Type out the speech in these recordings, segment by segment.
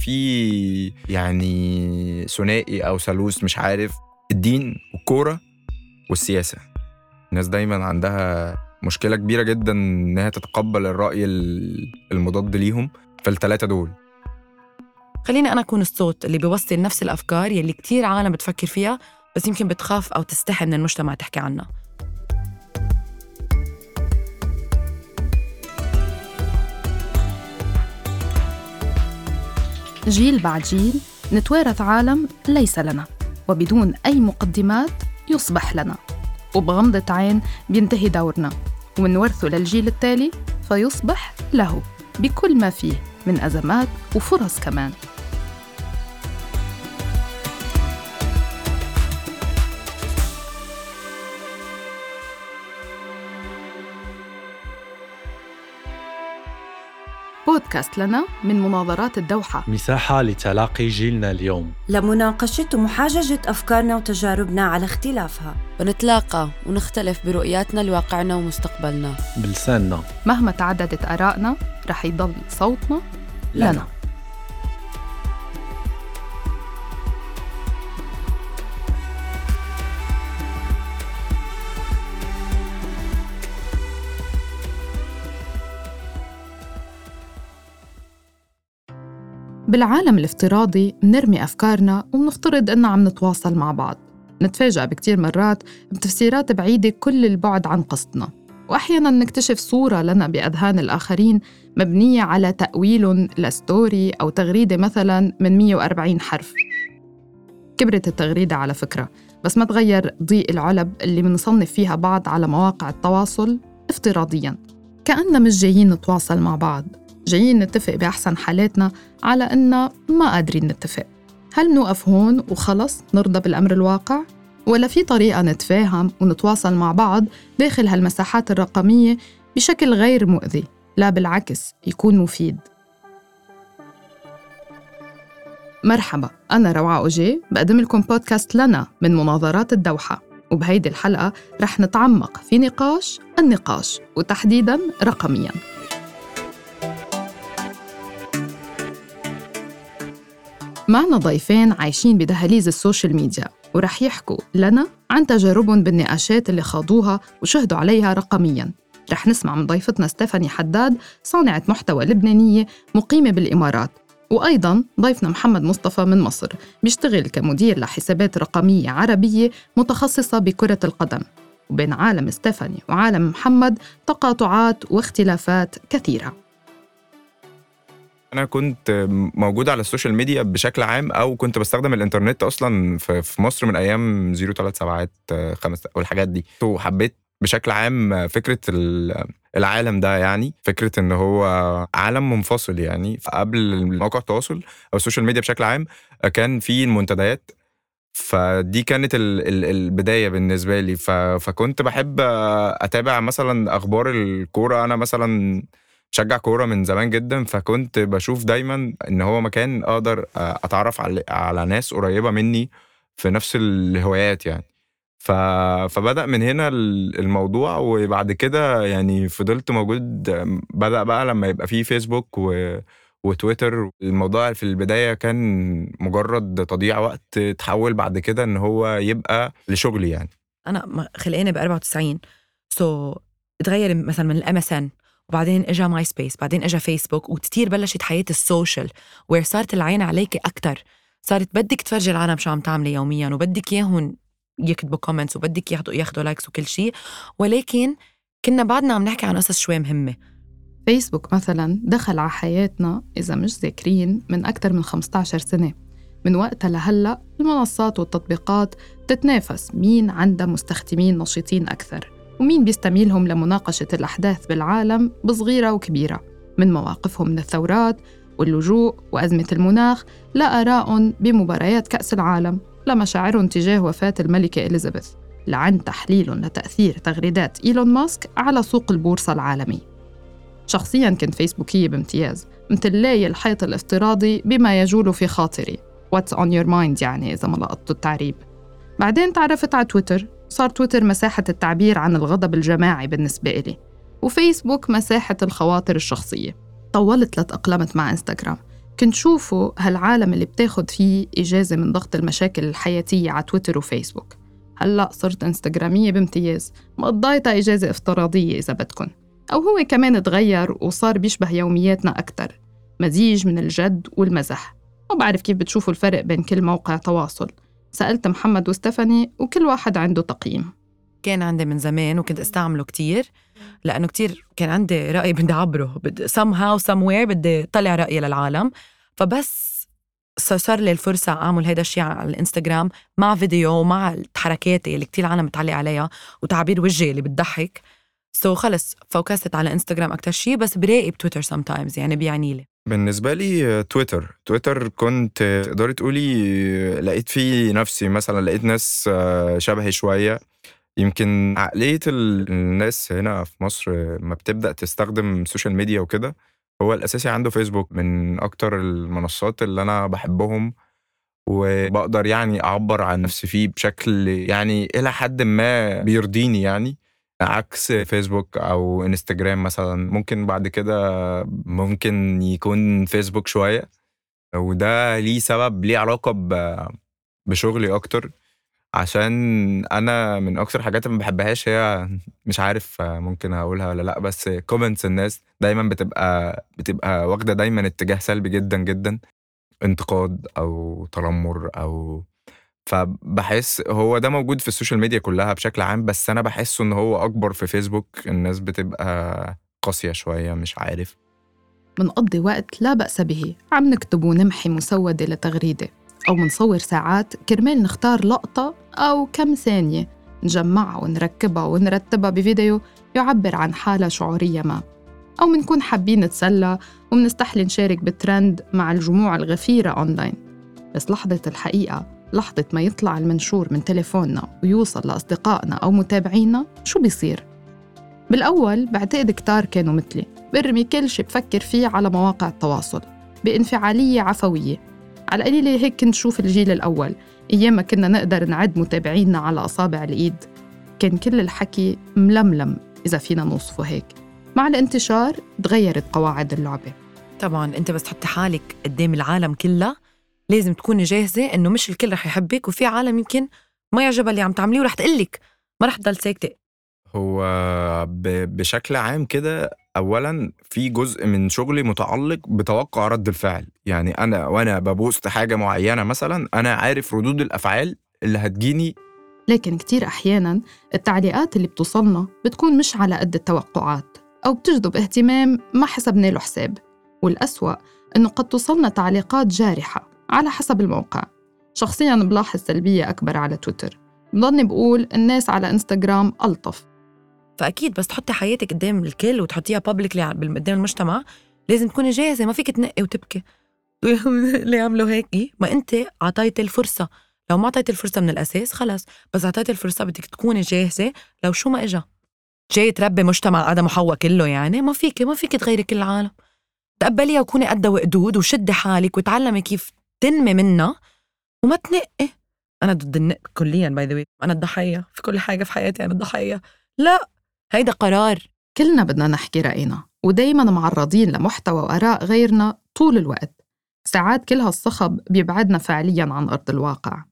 في يعني ثنائي أو ثالوث مش عارف الدين والكوره والسياسة. الناس دايما عندها مشكلة كبيرة جدا إنها تتقبل الرأي المضاد ليهم في الثلاثه دول. خليني أنا أكون الصوت اللي بيوصل نفس الأفكار يلي كتير عالم بتفكر فيها بس يمكن بتخاف أو تستحي من المجتمع تحكي عنها. جيل بعد جيل نتوارث عالم ليس لنا وبدون أي مقدمات يصبح لنا. وبغمضة عين بينتهي دورنا ونورثه للجيل التالي فيصبح له بكل ما فيه من أزمات وفرص كمان. بودكاست لنا من مناظرات الدوحة. مساحة لتلاقي جيلنا اليوم. لمناقشة ومحاججة أفكارنا وتجاربنا على اختلافها. ونتلاقى ونختلف برؤياتنا لواقعنا ومستقبلنا. بلساننا. مهما تعددت آرائنا رح يضل صوتنا لنا, لنا. بالعالم الافتراضي بنرمي أفكارنا وبنفترض إننا عم نتواصل مع بعض. نتفاجأ بكتير مرات بتفسيرات بعيدة كل البعد عن قصدنا. وأحيانا نكتشف صورة لنا بأذهان الآخرين مبنية على تأويل لستوري أو تغريدة مثلا من 140 حرف. كبرت التغريدة على فكرة بس ما تغير ضيق العلب اللي بنصنف فيها بعض على مواقع التواصل افتراضياً. كأننا مش جايين نتواصل مع بعض. جايين نتفق بأحسن حالاتنا على إننا ما قادرين نتفق. هل نوقف هون وخلص نرضى بالأمر الواقع؟ ولا في طريقة نتفاهم ونتواصل مع بعض داخل هالمساحات الرقمية بشكل غير مؤذي لا بالعكس يكون مفيد. مرحبا أنا روعة أوجي بقدم لكم بودكاست لنا من مناظرات الدوحة. وبهيدي الحلقة رح نتعمق في نقاش النقاش وتحديداً رقمياً. معنا ضيفين عايشين بدهاليز ال social media ورح يحكوا لنا عن تجاربهم بالنقاشات اللي خاضوها وشهدوا عليها رقمياً. رح نسمع من ضيفتنا ستيفاني حداد صانعة محتوى لبنانية مقيمة بالإمارات وأيضاً ضيفنا محمد مصطفى من مصر بيشتغل كمدير لحسابات رقمية عربية متخصصة بكرة القدم. وبين عالم ستيفاني وعالم محمد تقاطعات واختلافات كثيرة. أنا كنت موجود على السوشيال ميديا بشكل عام أو كنت بستخدم الإنترنت أصلا في مصر من أيام زيرو ثلاث سبعات خمس والحاجات دي. وحبيت بشكل عام فكرة العالم ده يعني فكرة إن هو عالم منفصل يعني. قبل مواقع التواصل أو السوشيال ميديا بشكل عام كان في المنتديات فدي كانت البداية بالنسبة لي. فكنت بحب أتابع مثلا أخبار الكورة. أنا مثلا بشجع كورة من زمان جدا فكنت بشوف دايما إن هو مكان أقدر أتعرف على على ناس قريبة مني في نفس الهوايات يعني. ف... فبدأ من هنا الموضوع وبعد كده يعني فضلت موجود بدأ بقى لما يبقى فيه فيسبوك و... وتويتر. الموضوع في البداية كان مجرد تضييع وقت تحول بعد كده إن هو يبقى لشغلي يعني. أنا خلقانه ب 94 so, اتغير مثلا من ال MSN وبعدين اجى MySpace بعدين اجى فيسبوك وكتير بلشت حياة السوشيال where صارت العين عليك أكثر صارت بدك تفرجي العالم شو عم تعملي يوميا وبدك إياهم يكتبوا comments وبدك ياخذوا ياخذوا likes وكل شيء ولكن كنا بعدنا عم نحكي عن قصص شوي مهمة. فيسبوك مثلا دخل على حياتنا إذا مش ذاكرين من أكثر من 15 سنة. من وقتها لهلأ المنصات والتطبيقات تتنافس مين عندها مستخدمين نشيطين أكثر. ومين بيستميلهم لمناقشة الأحداث بالعالم بصغيرة وكبيرة؟ من مواقفهم من الثورات واللجوء وأزمة المناخ لآرائهم بمباريات كأس العالم لمشاعرهم تجاه وفاة الملكة إليزابيث. لعن تحليلهم لتأثير تغريدات إيلون ماسك على سوق البورصة العالمي. شخصياً كنت فيسبوكية بامتياز مثل لاي الحيط الافتراضي بما يجول في خاطري. What's on your mind يعني إذا ما لقطت التعريب. بعدين تعرفت على تويتر صار تويتر مساحة التعبير عن الغضب الجماعي بالنسبة إلي وفيسبوك مساحة الخواطر الشخصية. طولت لتأقلمت مع إنستغرام. كنت شوفوا هالعالم اللي بتاخد فيه إجازة من ضغط المشاكل الحياتية على تويتر وفيسبوك. هلأ صرت إنستغرامية بامتياز مقضايتها إجازة افتراضية إذا بدكن. أو هو كمان تغير وصار بيشبه يومياتنا أكتر. مزيج من الجد والمزح. ما بعرف كيف بتشوفوا الفرق بين كل موقع تواصل. سألت محمد وستفاني وكل واحد عنده تقييم. كان عندي من زمان وكنت أستعمله كتير لأنه كتير كان عندي رأي بدي أعبره بدي somehow somewhere بدي طلع رأيي للعالم. فبس صار لي الفرصة أعمل هيدا الشيء على الإنستغرام مع فيديو ومع حركاتي اللي كتير العالم بتعلق عليها وتعبير وجهي اللي بتضحك. so خلص focused على إنستغرام أكتر شيء بس براقب تويتر sometimes يعني بيعني لي. بالنسبة لي تويتر. تويتر كنت تقدري تقولي لقيت فيه نفسي. مثلا لقيت ناس آه، شبهي شوية. يمكن عقلية الناس هنا في مصر ما بتبدأ تستخدم السوشيال ميديا وكده هو الأساسي عنده فيسبوك من أكتر المنصات اللي أنا بحبهم. وبقدر يعني أعبر عن نفسي فيه بشكل يعني إلى حد ما بيرضيني يعني. عكس فيسبوك أو إنستجرام مثلا ممكن بعد كده ممكن يكون فيسبوك شوية وده ليه سبب ليه علاقة بشغلي أكتر عشان أنا من أكتر حاجات ما بحبهاش هي مش عارف ممكن أقولها ولا لأ بس comments الناس دايما بتبقى بتبقى واخدة دايما اتجاه سلبي جدا جدا انتقاد أو تنمر أو فبحس هو ده موجود في السوشيال ميديا كلها بشكل عام بس أنا بحسه إن هو أكبر في فيسبوك. الناس بتبقى قاسية شوية مش عارف. منقضي وقت لا بأس به. عم نكتب ونمحي مسودة لتغريدة أو منصور ساعات كرمال نختار لقطة أو كم ثانية. نجمعها ونركبها ونرتبها بفيديو يعبر عن حالة شعورية ما. أو منكون حابين نتسلى ومنستحلي نشارك بالترند مع الجموع الغفيرة أونلاين. بس لحظة الحقيقة لحظة ما يطلع المنشور من تليفوننا ويوصل لأصدقائنا أو متابعينا شو بيصير؟ بالأول بعتقد كتار كانوا مثلي برمي كل شي بفكر فيه على مواقع التواصل بإنفعالية عفوية. على القليلة هيك كنت شوف الجيل الأول أيام ما كنا نقدر نعد متابعينا على أصابع الإيد. كان كل الحكي ململم إذا فينا نوصفه هيك. مع الانتشار تغيرت قواعد اللعبة. طبعا أنت بس تحطي حالك قدام العالم كلها لازم تكوني جاهزة إنه مش الكل رح يحبك وفي عالم يمكن ما يعجبها اللي عم تعمليه ورح تقلك. ما رح تضل ساكتة. هو بشكل عام كده اولا في جزء من شغلي متعلق بتوقع رد الفعل. يعني أنا وأنا ببوست حاجة معينة مثلا أنا عارف ردود الأفعال اللي هتجيني. لكن كتير أحياناً التعليقات اللي بتوصلنا بتكون مش على قد التوقعات أو بتجذب اهتمام ما حسبنا له حساب. والأسوأ إنه قد توصلنا تعليقات جارحة على حسب الموقع. شخصياً بلاحظ سلبية أكبر على تويتر. بضلني بقول الناس على إنستغرام ألطف. فأكيد بس تحطي حياتك قدام الكل وتحطيها بابليكلي قدام المجتمع لازم تكوني جاهزة ما فيك تنقي وتبكي. ليه عملوا هيك؟ إيه؟ ما أنت اعطيتي الفرصة. لو ما اعطيتي الفرصة من الأساس خلص بس اعطيتي الفرصة بدك تكوني جاهزة لو شو ما إجا. جاي تربي مجتمع آدم وحواء كله يعني ما فيك ما فيك تغيري كل العالم. تقبليها وكوني قدها وقدود وشدي حالك وتعلمي كيف تنقي منها وما تنقي. أنا ضد النق كليا by the أنا الضحية في كل حاجة في حياتي أنا الضحية. لا هيدا قرار. كلنا بدنا نحكي رأينا ودايما معرضين لمحتوى وآراء غيرنا طول الوقت. ساعات كل هالصخب بيبعدنا فعليا عن أرض الواقع.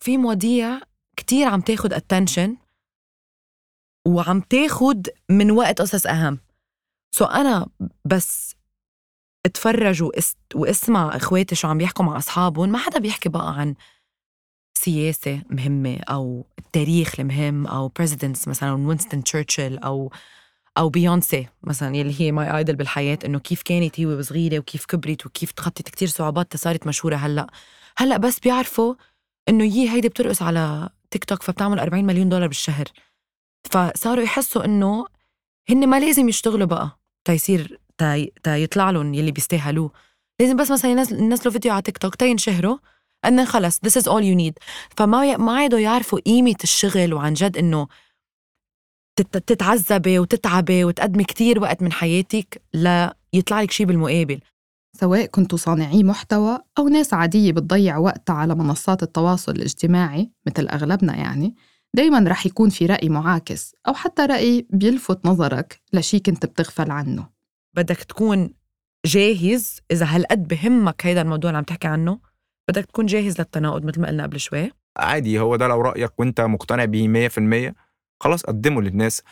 في مواضيع كتير عم تاخد attention وعم تاخد من وقت قصص أهم. so أنا بس اتفرج واسمع اخواتي شو عم بيحكوا مع اصحابهم ما حدا بيحكي بقى عن سياسة مهمة أو التاريخ المهم أو presidents مثلا وينستون تشرشل أو أو بيونسي مثلا يلي هي my idol بالحياة إنه كيف كانت هي وصغيرة وكيف كبرت وكيف تخطت كتير صعوبات صارت مشهورة هلأ. هلأ بس بيعرفوا إنه هي هيدي بترقص على تيك توك فبتعمل 40 مليون دولار بالشهر. فصاروا يحسوا إنه هن ما لازم يشتغلوا بقى تيصير تا, تا يطلع لهم يلي بيستاهلوه. لازم بس مثلا ينزلوا فيديو على تيك توك تينشهروا then خلص this is all you need. فما ما عادوا يعرفوا قيمة الشغل وعن جد إنه تتعذبي وتتعبي وتقدمي كتير وقت من حياتك ليطلع لك شيء بالمقابل. سواء كنتوا صانعي محتوى أو ناس عادية بتضيع وقتها على منصات التواصل الاجتماعي مثل أغلبنا يعني دايما رح يكون في رأي معاكس أو حتى رأي بيلفت نظرك لشي كنت بتغفل عنه. بدك تكون جاهز. إذا هالقد بهمك هيدا الموضوع اللي عم تحكي عنه بدك تكون جاهز للتناقض مثل ما قلنا قبل شوي. عادي هو ده لو رأيك وأنت مقتنع بيه 100% خلاص قدمه للناس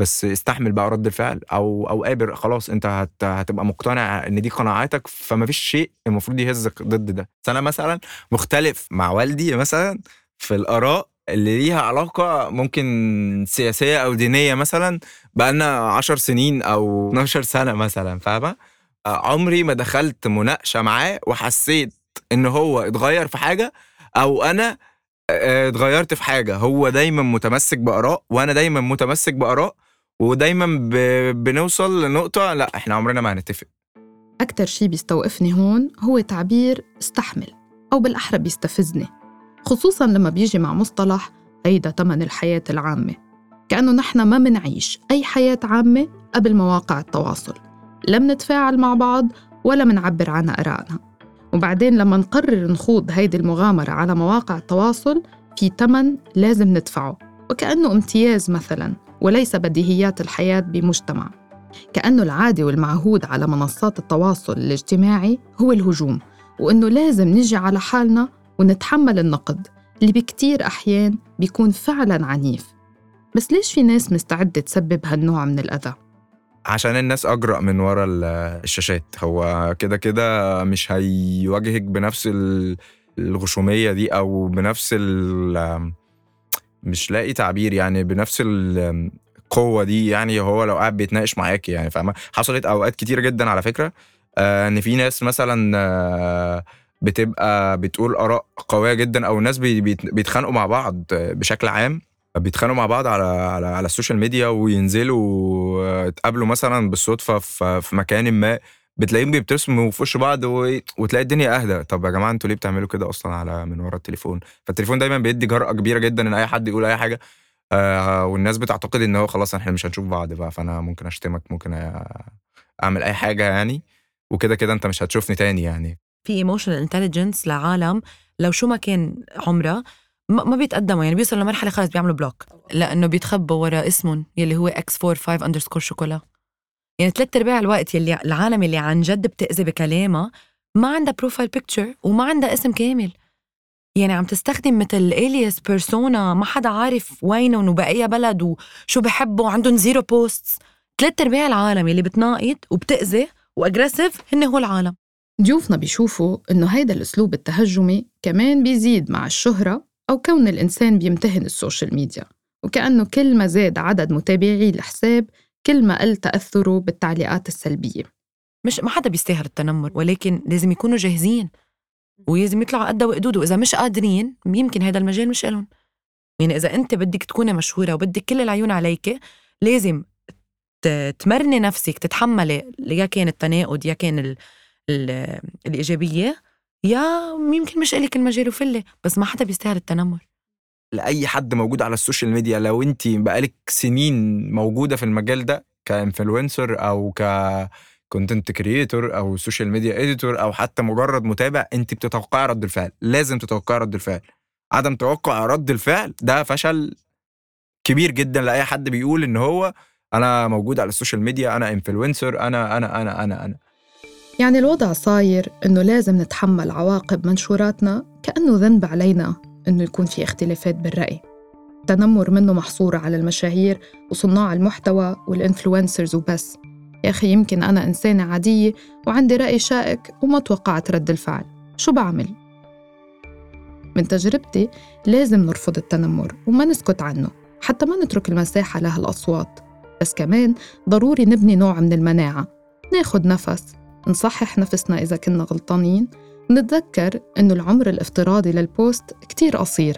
بس استحمل بقى رد الفعل أو أو قابل خلاص أنت هت هتبقى مقتنع إن دي قناعاتك فما فيش شيء المفروض يهزك ضد ده. أنا مثلا مختلف مع والدي مثلا في الآراء اللي ليها علاقة ممكن سياسية أو دينية مثلا بقالنا عشر سنين أو 12 سنة مثلا فاهمة؟ عمري ما دخلت مناقشة معاه وحسيت إن هو اتغير في حاجة أو أنا اتغيرت في حاجة. هو دايما متمسك بآراء وأنا دايما متمسك بآراء ودايما ب... بنوصل لنقطة لا إحنا عمرنا ما هنتفق. أكتر شي بيستوقفني هون هو تعبير استحمل أو بالأحرى بيستفزني. خصوصا لما بيجي مع مصطلح هيدا تمن الحياة العامة. كأنه نحن ما منعيش أي حياة عامة قبل مواقع التواصل. لا منتفاعل مع بعض ولا منعبر عن آرائنا. وبعدين لما نقرر نخوض هيدي المغامرة على مواقع التواصل في تمن لازم ندفعه. وكأنه امتياز مثلا وليس بديهيات الحياة بمجتمع. كأنه العادي والمعهود على منصات التواصل الاجتماعي هو الهجوم. وإنه لازم نجي على حالنا ونتحمل النقد اللي بكتير أحيان بيكون فعلا عنيف. بس ليش في ناس مستعدة تسبب هالنوع من الأذى؟ عشان الناس أجرأ من ورا ال- الشاشات. هو كده كده مش هيواجهك بنفس ال- الغشومية دي أو بنفس ال مش لاقي تعبير يعني بنفس ال- القوة دي يعني هو لو قاعد بيتناقش معاكي يعني فاهمة؟ حصلت أوقات كتيرة جدا على فكرة آه، إن في ناس مثلا آه، بتبقى بتقول آراء قوية جدا أو الناس بي- بيت- بيتخانقوا مع بعض بشكل عام. بيتخانقوا مع بعض على على على السوشيال ميديا وينزلوا يتقابلوا مثلا بالصدفة في مكان ما. بتلاقيهم بيبتسموا في وش بعض. وتلاقي الدنيا أهدى. طب يا جماعة أنتوا ليه بتعملوا كده أصلا على من ورا التليفون؟ فالتليفون دايما بيدي جرأة كبيرة جدا إن أي حد يقول أي حاجة. آه والناس بتعتقد إن هو خلاص إحنا مش هنشوف بعض بقى فأنا ممكن أشتمك ممكن أعمل أي حاجة يعني. وكده كده أنت مش هتشوفني تاني يعني. في emotional intelligence لعالم لو شو ما كان عمرها ما بيتقدموا. يعني بيوصلوا لمرحلة خلص بيعملوا block لأنه بيتخبوا ورا اسمهم يلي هو x45 underscore شوكولا. يعني ثلاث أرباع الوقت يلي العالم اللي عن جد بتأذي بكلامها ما عندها profile picture وما عندها اسم كامل. يعني عم تستخدم مثل alias persona ما حدا عارف وينهم وبأي بلد وشو بحبوا وعندهم zero posts ثلاث أرباع العالم يلي بتناقض وبتأذي و aggressive هن هو العالم. ضيوفنا بيشوفوا إنه هيدا الأسلوب التهجمي كمان بيزيد مع الشهرة أو كون الإنسان بيمتهن السوشيال ميديا وكأنه كل ما زاد عدد متابعي الحساب كل ما قل تأثره بالتعليقات السلبية. مش ما حدا بيستاهل التنمر ولكن لازم يكونوا جاهزين ولازم يطلعوا قدها وقدود واذا مش قادرين يمكن هذا المجال مش إلهم. يعني إذا أنت بدك تكوني مشهورة وبدك كل العيون عليك لازم تمرني نفسك تتحملي يا كان التناقض يا كان الإيجابية يا يمكن مش إلك المجال وفله بس ما حدا بيستاهل التنمر. لأي حد موجود على السوشيال ميديا لو انت بقالك سنين موجودة في المجال ده ك influencer أو ك content creator أو social media editor أو حتى مجرد متابع انت بتتوقعي رد الفعل. لازم تتوقعي رد الفعل. عدم توقع رد الفعل ده فشل كبير جدا لأي حد بيقول إن هو أنا موجود على ال social media أنا influencer أنا أنا أنا أنا أنا. يعني الوضع صاير إنه لازم نتحمل عواقب منشوراتنا كأنه ذنب علينا إنه يكون في اختلافات بالرأي. التنمر منه محصور على المشاهير وصناع المحتوى وال influencers وبس. يا أخي يمكن أنا إنسانة عادية وعندي رأي شائك وما توقعت رد الفعل. شو بعمل؟ من تجربتي لازم نرفض التنمر وما نسكت عنه حتى ما نترك المساحة لهالأصوات. بس كمان ضروري نبني نوع من المناعة ناخد نفس نصحح نفسنا إذا كنا غلطانين. ونتذكر إنه العمر الافتراضي لل post كتير قصير.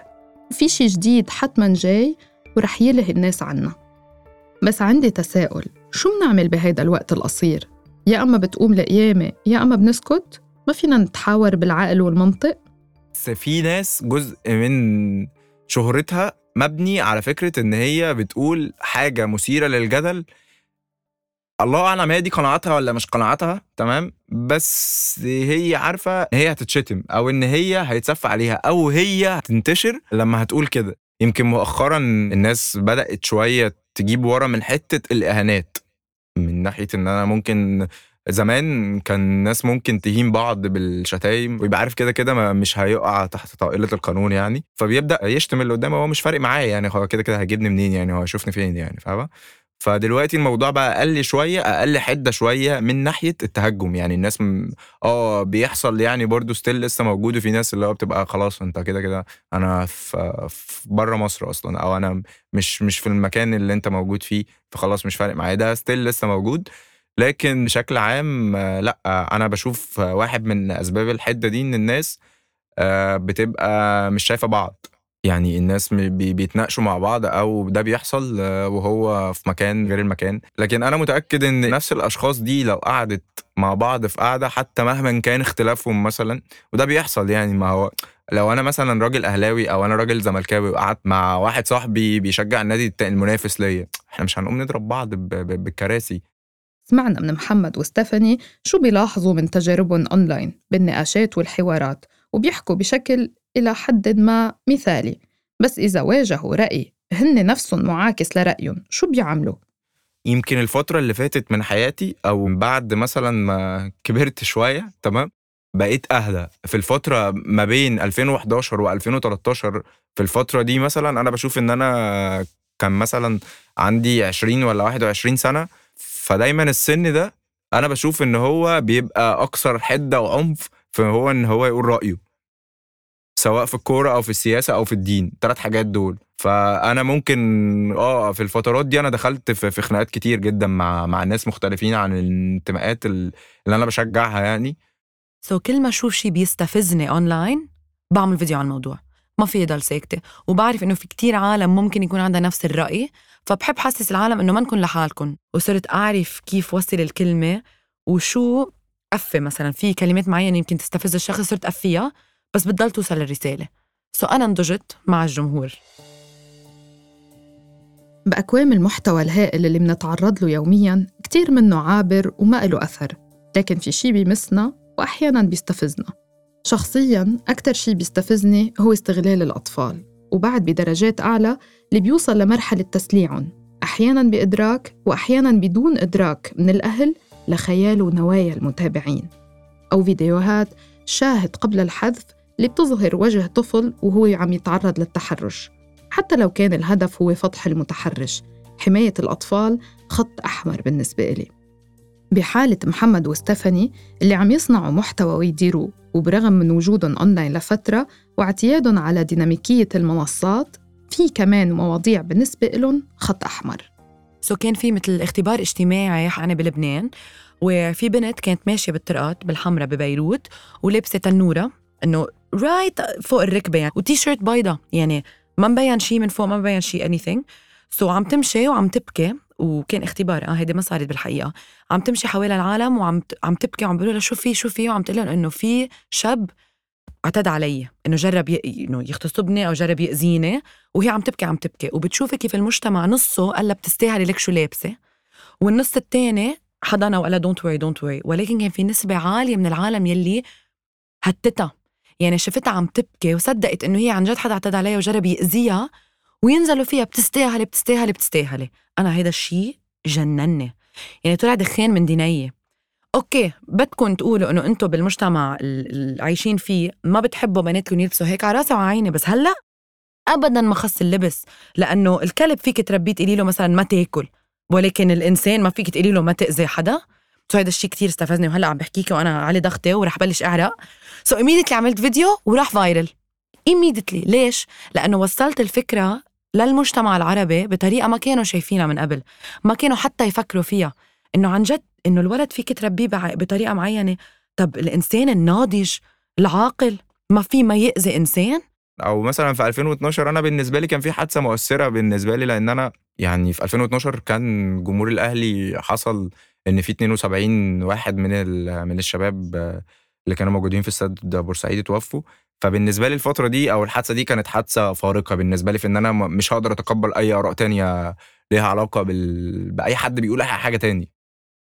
في شي جديد حتما جاي ورح يلهي الناس عنا. بس عندي تساؤل شو بنعمل بهيدا الوقت القصير؟ يا أما بتقوم القيامة يا أما بنسكت؟ ما فينا نتحاور بالعقل والمنطق؟ في ناس جزء من شهرتها مبني على فكرة إن هي بتقول حاجة مثيرة للجدل الله أعلم هي دي قناعاتها ولا مش قناعاتها تمام؟ بس هي عارفة إن هي هتتشتم أو إن هي هيتسف عليها أو هي هتنتشر لما هتقول كده. يمكن مؤخرا الناس بدأت شوية تجيب ورا من حتة الإهانات من ناحية إن أنا ممكن زمان كان الناس ممكن تهين بعض بالشتايم ويبقى عارف كده كده مش هيقع تحت طائلة القانون يعني. فبيبدأ يشتم اللي قدامه هو مش فارق معاه يعني هو كده كده هيجيبني منين يعني؟ هو هيشوفني فين يعني؟ فاهمة؟ فدلوقتي الموضوع بقى أقل شوية أقل حدة شوية من ناحية التهجم. يعني الناس م... آه بيحصل يعني برضو ستيل لسه موجود وفي ناس اللي هو بتبقى خلاص أنت كده كده أنا في, في بره مصر أصلا أو أنا مش مش في المكان اللي أنت موجود فيه فخلاص مش فارق معايا. ده ستيل لسه موجود. لكن بشكل عام لأ أنا بشوف واحد من أسباب الحدة دي إن الناس آه، بتبقى مش شايفة بعض. يعني الناس بيتناقشوا مع بعض أو ده بيحصل آه، وهو في مكان غير المكان. لكن أنا متأكد إن نفس الأشخاص دي لو قعدت مع بعض في قعدة حتى مهما كان اختلافهم مثلا وده بيحصل يعني. ما هو لو أنا مثلا راجل أهلاوي أو أنا راجل زملكاوي وقعدت مع واحد صاحبي بيشجع النادي المنافس ليا إحنا مش هنقوم نضرب بعض بالكراسي. سمعنا من محمد وستيفاني شو بيلاحظوا من تجاربهم أونلاين بالنقاشات والحوارات وبيحكوا بشكل إلى حد ما مثالي. بس إذا واجهوا رأي هن نفسهم معاكس لرأيهم شو بيعملوا؟ يمكن الفترة اللي فاتت من حياتي أو بعد مثلا ما كبرت شوية تمام؟ بقيت أهدى. في الفترة ما بين 2011 و 2013 في الفترة دي مثلا أنا بشوف إن أنا كان مثلا عندي 20 ولا 21 سنة فدايما السن ده أنا بشوف إن هو بيبقى أكثر حدة وعنف فهو إن هو يقول رأيه. سواء في الكورة أو في السياسة أو في الدين ثلاث حاجات دول. فأنا ممكن آه في الفترات دي أنا دخلت في, خناقات كتير جدا مع مع ناس مختلفين عن الانتماءات ال- اللي أنا بشجعها يعني. so كل ما أشوف شيء بيستفزني اونلاين بعمل فيديو عن الموضوع. ما في ضل ساكتة. وبعرف إنه في كتير عالم ممكن يكون عندها نفس الرأي. فبحب حسس العالم إنه ما نكون لحالكم. وصرت أعرف كيف وصل الكلمة وشو قفّي مثلا. في كلمات معينة يمكن تستفز الشخص صرت قفيها بس بتضل توصل الرساله so أنا نضجت مع الجمهور. بأكوام المحتوى الهائل اللي منتعرض له يومياً كتير منه عابر وما له أثر. لكن في شي بيمسنا وأحياناً بيستفزنا. شخصياً أكتر شي بيستفزني هو استغلال الأطفال وبعد بدرجات أعلى اللي بيوصل لمرحلة تسليعهم. أحياناً بإدراك وأحياناً بدون إدراك من الأهل لخيال ونوايا المتابعين. أو فيديوهات شاهد قبل الحذف اللي بتظهر وجه طفل وهو عم يتعرض للتحرش حتى لو كان الهدف هو فضح المتحرش. حماية الأطفال خط أحمر بالنسبة إلي. بحالة محمد وستيفاني اللي عم يصنعوا محتوى ويديروه وبرغم من وجودهم أونلاين لفترة واعتيادهم على ديناميكية المنصات في كمان مواضيع بالنسبة لهم خط أحمر. so كان في مثل اختبار اجتماعي أنا بلبنان وفي بنت كانت ماشية بالطرقات بالحمرة ببيروت ولابسة تنورة إنه right فوق الركبة يعني. وتي شيرت بيضة يعني. ما مبين شيء من فوق ما مبين شيء anything. so عم تمشي وعم تبكي وكان اختبار. آه هيدي ما صارت بالحقيقة. عم تمشي حوالي العالم وعم عم تبكي وعم بيقولوا لها شو في شو في؟ وعم تقول لهم إنه في شاب اعتدى علي. إنه جرب ي... إنه يغتصبني أو جرب يأذيني. وهي عم تبكي عم تبكي. وبتشوفي كيف المجتمع نصه قال لها بتستاهلي لك شو لابسة. والنص الثاني حضنها وقال لها don't worry don't worry ولكن كان في نسبة عالية من العالم يلي هتتها. يعني شفتها عم تبكي وصدقت إنه هي عن جد حدا اعتدى عليها وجرب ياذيها وينزلوا فيها بتستاهلي بتستاهلي بتستاهلي. أنا هيدا الشيء جنني. يعني طلع دخان من دينية. أوكي بدكم تقولوا إنه أنتم بالمجتمع ال- اللي عايشين فيه ما بتحبوا بناتكم يلبسوا هيك على راسي وعلى عيني بس. هلأ؟ ابدا ما خص اللبس لأنه الكلب فيك تربيه تقولي له مثلا ما تاكل ولكن الإنسان ما فيك تقولي له ما تأذي حدا. so هيدا الشيء كتير استفزني وهلأ عم بحكيك وأنا علي ضغطي ورح بلش أعرق. so immediately عملت فيديو وراح viral immediately. ليش؟ لأنه وصلت الفكرة للمجتمع العربي بطريقة ما كانوا شايفينها من قبل. ما كانوا حتى يفكروا فيها. إنه عن جد إنه الولد فيك تربيه بطريقة معينة. طب الإنسان الناضج العاقل ما في ما يأذي إنسان؟ أو مثلا في 2012 أنا بالنسبة لي كان في حادثة مؤثرة بالنسبة لي لأن أنا يعني في 2012 كان جمهور الأهلي حصل إن في 72 واحد من من الشباب اللي كانوا موجودين في استاد بورسعيد اتوفوا. فبالنسبة لي الفترة دي أو الحادثة دي كانت حادثة فارقة بالنسبة لي في إن أنا مش هقدر أتقبل أي آراء تانية ليها علاقة بال... بأي حد بيقول أي حاجة تاني.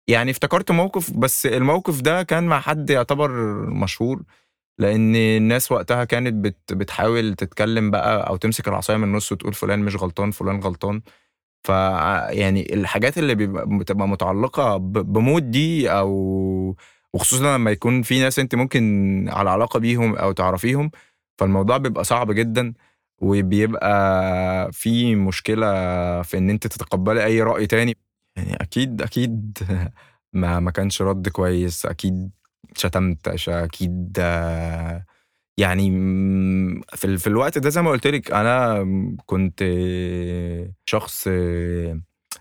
يعني افتكرت موقف بس الموقف ده كان مع حد يعتبر مشهور لأن الناس وقتها كانت بت بتحاول تتكلم بقى أو تمسك العصاية من النص وتقول فلان مش غلطان فلان غلطان. ف يعني الحاجات اللي بتبقى متعلقة بمود دي أو وخصوصا لما يكون في ناس انت ممكن على علاقة بيهم أو تعرفيهم فالموضوع بيبقى صعب جدا وبيبقى في مشكلة في إن انت تتقبلي أي رأي تاني. يعني أكيد أكيد ما ما كانش رد كويس أكيد شتمت أكيد يعني في في الوقت ده زي ما قلت لك أنا كنت شخص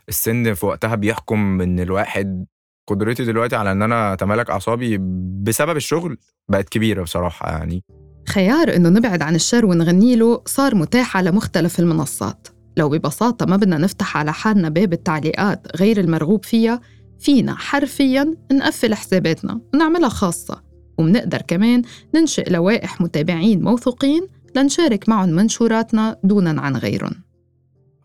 السن في وقتها بيحكم إن الواحد قدرتي دلوقتي على إن أنا أتمالك أعصابي بسبب الشغل بقت كبيرة بصراحة يعني. خيار إنه نبعد عن الشر ونغني له صار متاح على مختلف المنصات. لو ببساطة ما بدنا نفتح على حالنا باب التعليقات غير المرغوب فيها فينا حرفياً نقفل حساباتنا ونعملها خاصة. ومنقدر كمان ننشئ لوائح متابعين موثوقين لنشارك معهم منشوراتنا دونا عن غيرهم.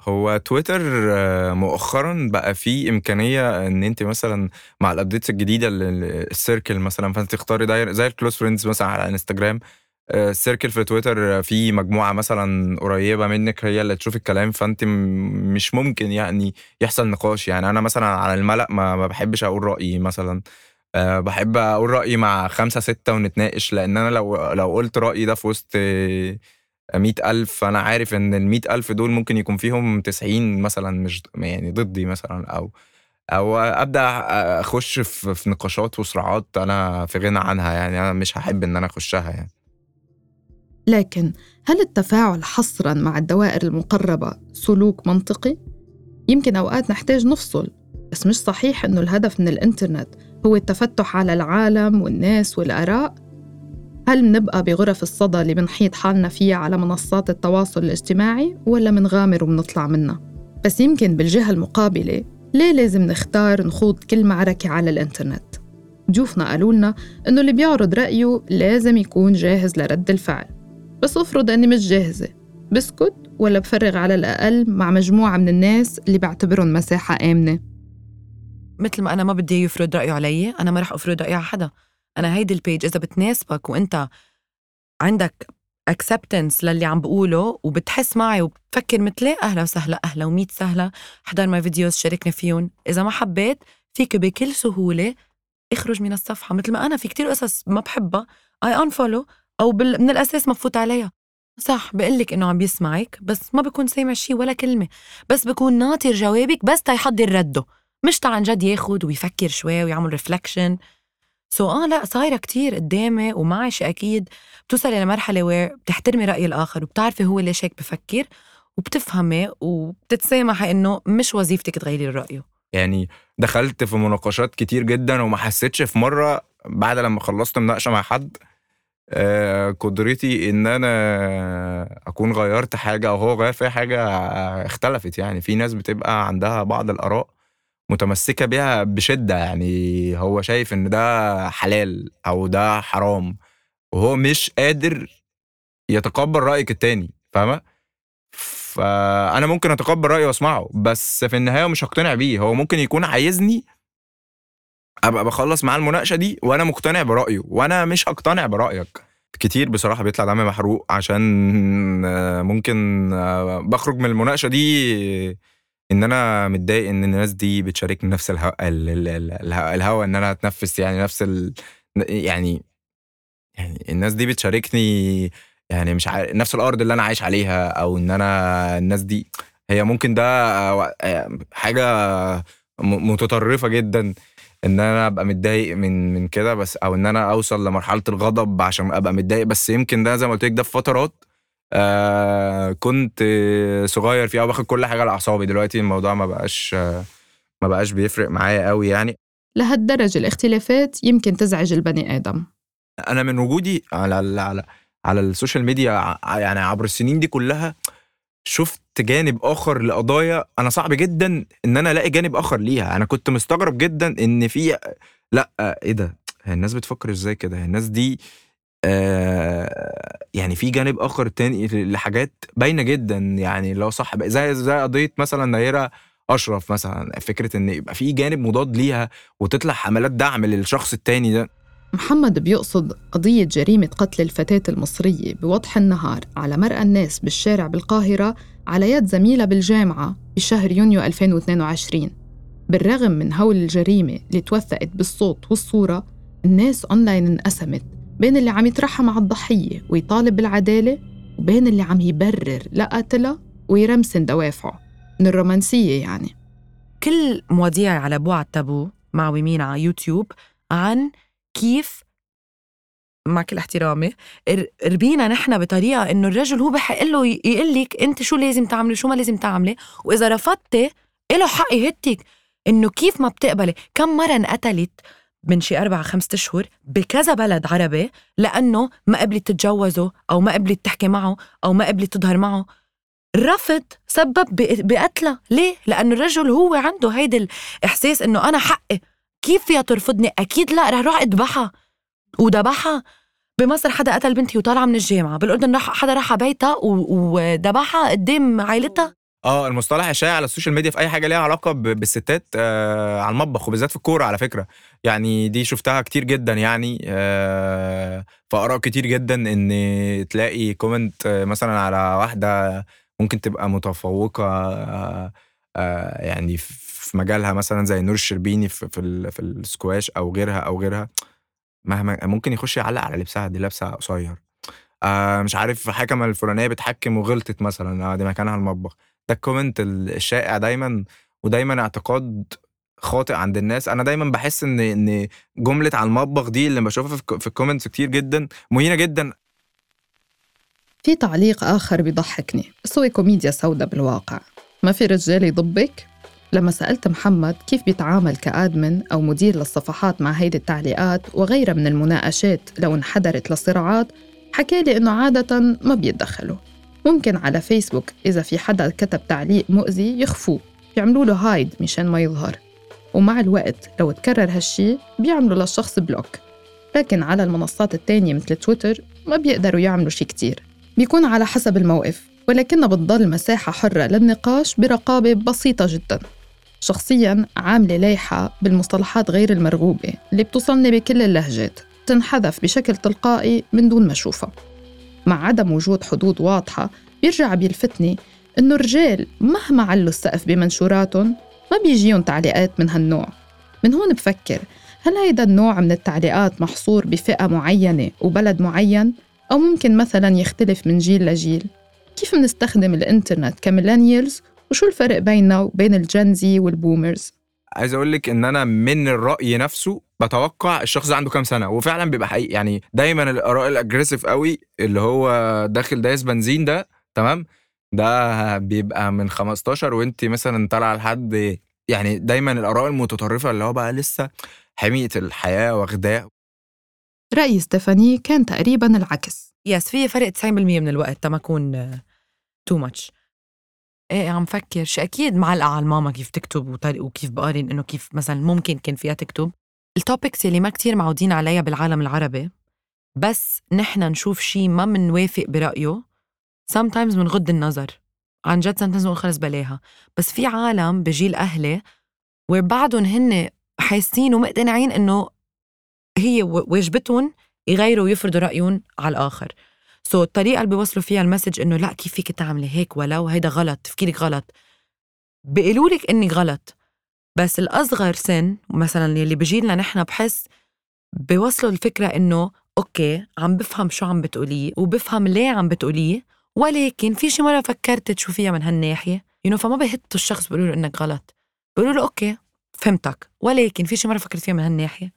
هو تويتر آه، مؤخرا بقى فيه إمكانية إن أنت مثلا مع ال updates الجديدة ال- ال- ال circle مثلا فأنت تختاري دايره زي ال close friends مثلا على إنستجرام آه، ال circle في تويتر في مجموعة مثلا قريبة منك هي اللي تشوف الكلام فأنت مش ممكن يعني يحصل نقاش. يعني أنا مثلا على الملأ ما بحبش أقول رأيي مثلا. أه بحب أقول رأيي مع خمسة ستة ونتناقش لأن أنا لو لو قلت رأيي ده في وسط آه، مئة ألف أنا عارف إن المئة ألف دول ممكن يكون فيهم تسعين مثلا مش يعني ضدي مثلا أو أو أبدأ أخش في, في نقاشات وصراعات أنا في غنى عنها يعني أنا مش هحب إن أنا أخشها يعني لكن هل التفاعل حصراً مع الدوائر المقربة سلوك منطقي؟ يمكن أوقات نحتاج نفصل بس مش صحيح إنه الهدف من الإنترنت هو التفتح على العالم والناس والآراء؟ هل منبقى بغرف الصدى اللي بنحيط حالنا فيها على منصات التواصل الاجتماعي ولا منغامر ومنطلع منها؟ بس يمكن بالجهة المقابلة ليه لازم نختار نخوض كل معركة على الإنترنت؟ ضيوفنا قالوا لنا إنه اللي بيعرض رأيه لازم يكون جاهز لرد الفعل بس افرض إني مش جاهزة بسكت ولا بفرغ على الأقل مع مجموعة من الناس اللي بعتبرهم مساحة آمنة مثل ما أنا ما بدي يفرض رأيه علي أنا ما رح أفرض رايي على حدا. أنا هيدي ال page إذا بتناسبك وأنت عندك acceptance للي عم بقوله وبتحس معي وبتفكر مثلي أهلا وسهلا أهلا وميت سهلا احضر my videos شاركني فيهم. إذا ما حبيت فيك بكل سهولة اخرج من الصفحة. مثل ما أنا في كتير قصص ما بحبها. اي unfollow أو بال... من الأساس ما بفوت عليها. صح بقول لك إنه عم بيسمعك بس ما بكون سامع شي ولا كلمة. بس بكون ناطر جوابك بس تيحضر رده مش تا عن جد ياخد ويفكر شوي ويعمل reflection so آه لا صايرة كتير قدامي ومعي شي أكيد بتوصلي لمرحله where بتحترمي رأي الآخر وبتعرفي هو ليش هيك بفكر وبتفهمي وبتتسامحي إنه مش وظيفتك تغيري رأيه. يعني دخلت في مناقشات كتير جدا وما حسيتش في مرة بعد لما خلصت مناقشة مع حد آه، قدرتي إن أنا أكون غيرت حاجة أو هو غير فيها حاجة آه، اختلفت يعني. في ناس بتبقى عندها بعض الآراء متمسكة بيها بشدة يعني هو شايف إن ده حلال أو ده حرام وهو مش قادر يتقبل رأيك التاني فاهمة؟ فأنا ممكن أتقبل رأيه وأسمعه بس في النهاية مش هقتنع بيه هو ممكن يكون عايزني أبقى بخلص معاه المناقشة دي وأنا مقتنع برأيه وأنا مش هقتنع برأيك كتير بصراحة بيطلع دمي محروق عشان ممكن آه، بخرج من المناقشة دي إن أنا متضايق إن الناس دي بتشاركني نفس الهوا ال- ال- ال- الهوا, الهوا إن أنا اتنفس يعني نفس ال... يعني يعني الناس دي بتشاركني يعني مش عارف نفس الأرض اللي أنا عايش عليها أو إن أنا الناس دي. هي ممكن ده آه، حاجة متطرفة جدا إن أنا أبقى متضايق من من كده بس أو إن أنا أوصل لمرحلة الغضب عشان أبقى متضايق. بس يمكن ده زي ما قلت لك ده في فترات آه كنت صغير فيها وباخد كل حاجة على اعصابي دلوقتي الموضوع ما بقاش ما بقاش بيفرق معايا قوي يعني. لهالدرجة الاختلافات يمكن تزعج البني آدم. أنا من وجودي على ال- على على ال social media يعني عبر السنين دي كلها شفت جانب آخر لقضايا أنا صعب جدا إن أنا ألاقي جانب آخر ليها. أنا كنت مستغرب جدا إن في لأ إيه ده؟ الناس بتفكر إزاي كده؟ الناس دي آه يعني في جانب آخر تاني لحاجات باينة جدا يعني لو صح زي زي قضية مثلا نيره أشرف مثلا فكرة إن يبقى في جانب مضاد ليها وتطلع حملات دعم للشخص التاني ده. محمد بيقصد قضية جريمة قتل الفتاة المصرية بوضح النهار على مرأى الناس بالشارع بالقاهرة على يد زميلة بالجامعة بشهر يونيو 2022 بالرغم من هول الجريمة اللي توثقت بالصوت والصورة الناس أونلاين انقسمت. بين اللي عم يترحم على الضحية ويطالب بالعدالة وبين اللي عم يبرر لقتلها ويرمسن دوافعه. من الرومانسية يعني. كل مواضيع على بوع التابو مع ومين على يوتيوب عن كيف مع كل احترامي ربينا نحن بطريقة إنه الرجل هو بحق له يقول لك أنت شو لازم تعملي شو ما لازم تعملي. وإذا رفضتي له حق يهدك إنه كيف ما بتقبلي. كم مرة انقتلت من شي أربعة خمسة أشهر بكذا بلد عربي لأنه ما قبلت تتجوزه أو ما قبلت تحكي معه أو ما قبلت تظهر معه. الرفض سبب بقتلها ليه؟ لأنه الرجل هو عنده هيدا الإحساس إنه أنا حقي. كيف فيها ترفضني؟ أكيد لا رح روح أذبحها. وذبحها بمصر حدا قتل بنتي وطالعة من الجامعة. بالأردن راح حدا راح بيتها وذبحها قدام عائلتها آه المصطلح الشائع على ال social media في اي حاجة ليها علاقة بالستات آه على المطبخ وبالذات في الكورة على فكرة. يعني دي شفتها كتير جدا يعني آه في آراء كتير جدا إن تلاقي comment آه، مثلا على واحدة ممكن تبقى متفوقة آه آه يعني في مجالها مثلا زي نور الشربيني في في, في السكواش أو غيرها أو غيرها مهما ممكن يخش يعلق على لبسها دي لابسة قصير. آه مش عارف حكمه الفلانية بتحكم وغلطت مثلا آه دي مكانها المطبخ. ده ال comment الشائع دايما ودايما اعتقاد خاطئ عند الناس. أنا دايما بحس إن إن جملة على المطبخ دي اللي بشوفها في ال comments كتير جدا مهينة جدا. في تعليق آخر بيضحكني. بس هو كوميديا سوداء بالواقع. ما في رجال يضبّك؟ لما سألت محمد كيف بيتعامل ك admin أو مدير للصفحات مع هيدي التعليقات وغيرها من المناقشات لو انحدرت لصراعات حكى لي إنه عادة ما بيتدخلوا. ممكن على فيسبوك إذا في حدا كتب تعليق مؤذي يخفوه يعملوا له هايد مشان ما يظهر. ومع الوقت لو تكرر هالشي بيعملوا للشخص بلوك. لكن على المنصات التانية مثل تويتر ما بيقدروا يعملوا شي كتير. بيكون على حسب الموقف ولكنها بتضل مساحة حرة للنقاش برقابة بسيطة جدا. شخصياً عاملة لايحة بالمصطلحات غير المرغوبة اللي بتوصلني بكل اللهجات تنحذف بشكل تلقائي من دون ما أشوفها. مع عدم وجود حدود واضحة بيرجع بيلفتني إنه الرجال مهما علوا السقف بمنشوراتهم ما بيجيهم تعليقات من هالنوع. من هون بفكر هل هيدا النوع من التعليقات محصور بفئة معينة وبلد معين؟ أو ممكن مثلا يختلف من جيل لجيل؟ كيف منستخدم الإنترنت ك millennials؟ وشو الفرق بيننا وبين ال Gen Z وال boomers؟ عايز أقول لك ان أنا من الرأي نفسه بتوقع الشخص ده عنده كام سنة وفعلا بيبقى حقيقي. يعني دايما الآراء ال aggressive قوي اللي هو داخل دايس بنزين ده تمام؟ ده بيبقى من 15 وانت مثلا طالعة لحد يعني دايما الآراء المتطرفة اللي هو بقى لسه حمية الحياة واخداه. رأي ستيفاني كان تقريبا العكس. yes في فرق 90% من الوقت تما اكون too much إيه عم فكر شي أكيد معلقة على الماما كيف تكتب وكيف بقارن إنه كيف مثلا ممكن كان فيها تكتب. التوبكس يلي ما كتير معودين عليها بالعالم العربي بس نحن نشوف شي ما منوافق برأيه sometimes بنغض النظر. عن جد sometimes بنقول خلص بلاها. بس في عالم بجيل أهلي وبعدهم هن حاسين ومقتنعين إنه هي واجبتهم يغيروا ويفرضوا رأيهم على الآخر. so so, الطريقة اللي بيوصلوا فيها ال message إنه لا كيف فيك تعملي هيك ولو هيدا غلط تفكيرك غلط. بيقولوا لك إنك غلط. بس الأصغر سن مثلا اللي بجيلنا نحن بحس بيوصلوا الفكرة إنه okay عم بفهم شو عم بتقوليه وبفهم ليه عم بتقوليه ولكن في شي مرة فكرت تشوفيها من هالناحية you know فما بهتوا الشخص بيقولوا له إنك غلط. بيقولوا له okay فهمتك. ولكن في شي مرة فكرت فيها من هالناحية.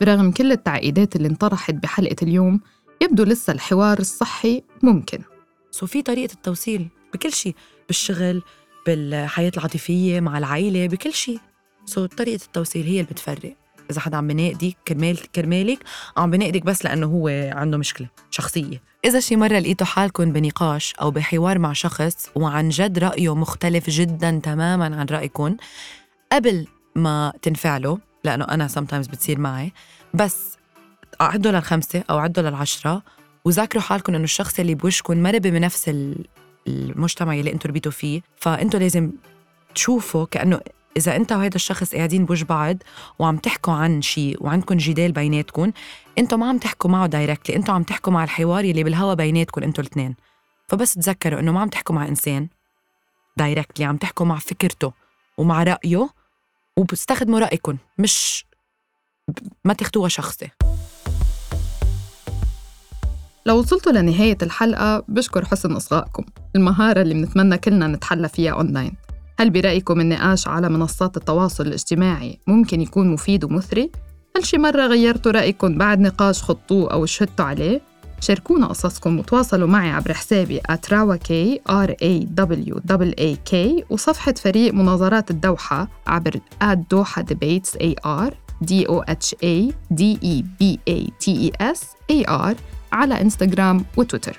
برغم كل التعقيدات اللي انطرحت بحلقة اليوم يبدو لسه الحوار الصحي ممكن. so في طريقة التوصيل بكل شيء بالشغل بالحياة العاطفية مع العائلة بكل شيء. so طريقة التوصيل هي اللي بتفرق. إذا حدا عم بناقدك كرمال كرمالك عم بناقدك بس لأنه هو عنده مشكلة شخصية. إذا شي مرة لقيتوا حالكم بنقاش أو بحوار مع شخص وعن جد رأيه مختلف جدا تماما عن رأيكم قبل ما تنفعلوا لأنه أنا sometimes بتصير معي. بس عدوا للخمسة أو عدوا للعشرة وذاكروا حالكم إنه الشخص اللي بوشكم ما ربي بنفس ال- المجتمع اللي أنتم ربيتوا فيه. فانتم لازم تشوفوا كأنه إذا أنت وهذا الشخص قاعدين بوجه بعض وعم تحكوا عن شيء وعندكم جدال بيناتكم أنتم ما عم تحكوا معه دايركتلي أنتم عم تحكوا مع الحوار اللي بالهوا بيناتكم أنتم الاثنين. فبس تذكروا إنه ما عم تحكوا مع إنسان directly عم تحكوا مع فكرته ومع رأيه وبتستخدموا رايكم مش ما تاخدوها شخصي لو وصلتوا لنهاية الحلقة بشكر حسن إصغائكم المهارة اللي بنتمنى كلنا نتحلى فيها أونلاين هل برأيكم النقاش على منصات التواصل الاجتماعي ممكن يكون مفيد ومثري؟ هل شي مرة غيرتوا رأيكم بعد نقاش خطوه أو شهدتوا عليه؟ شاركونا قصصكم وتواصلوا معي عبر حسابي @rawak r a w a k وصفحة فريق مناظرات الدوحة عبر @دوحة debates a r d o h a d e b a t e s a r على انستغرام وتويتر.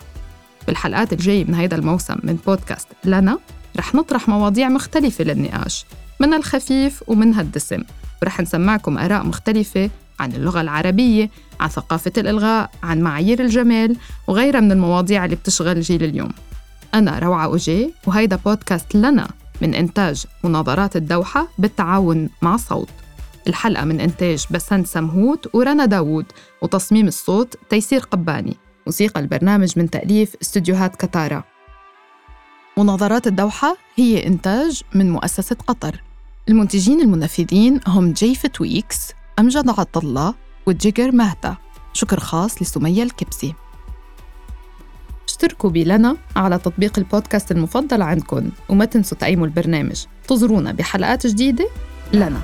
بالحلقات الجاية من هذا الموسم من بودكاست لنا رح نطرح مواضيع مختلفة للنقاش منها الخفيف ومنها الدسم ورح نسمعكم آراء مختلفة عن اللغة العربية عن ثقافة الإلغاء عن معايير الجمال وغيرها من المواضيع اللي بتشغل جيل اليوم. أنا روعة أوجي وهيدا بودكاست لنا من إنتاج مناظرات الدوحة بالتعاون مع صوت. الحلقة من إنتاج بسنت سمهوت ورنا داوود وتصميم الصوت تيسير قباني. موسيقى البرنامج من تأليف استديوهات كتارا. مناظرات الدوحة هي إنتاج من مؤسسة قطر. المنتجين المنفذين هم جيف تويكس أمجد عطا الله وجيجر مهتا شكر خاص لسمية الكبسي. اشتركوا بلنا على تطبيق البودكاست المفضل عندكم وما تنسوا تقيموا البرنامج. تزورونا بحلقات جديدة لنا.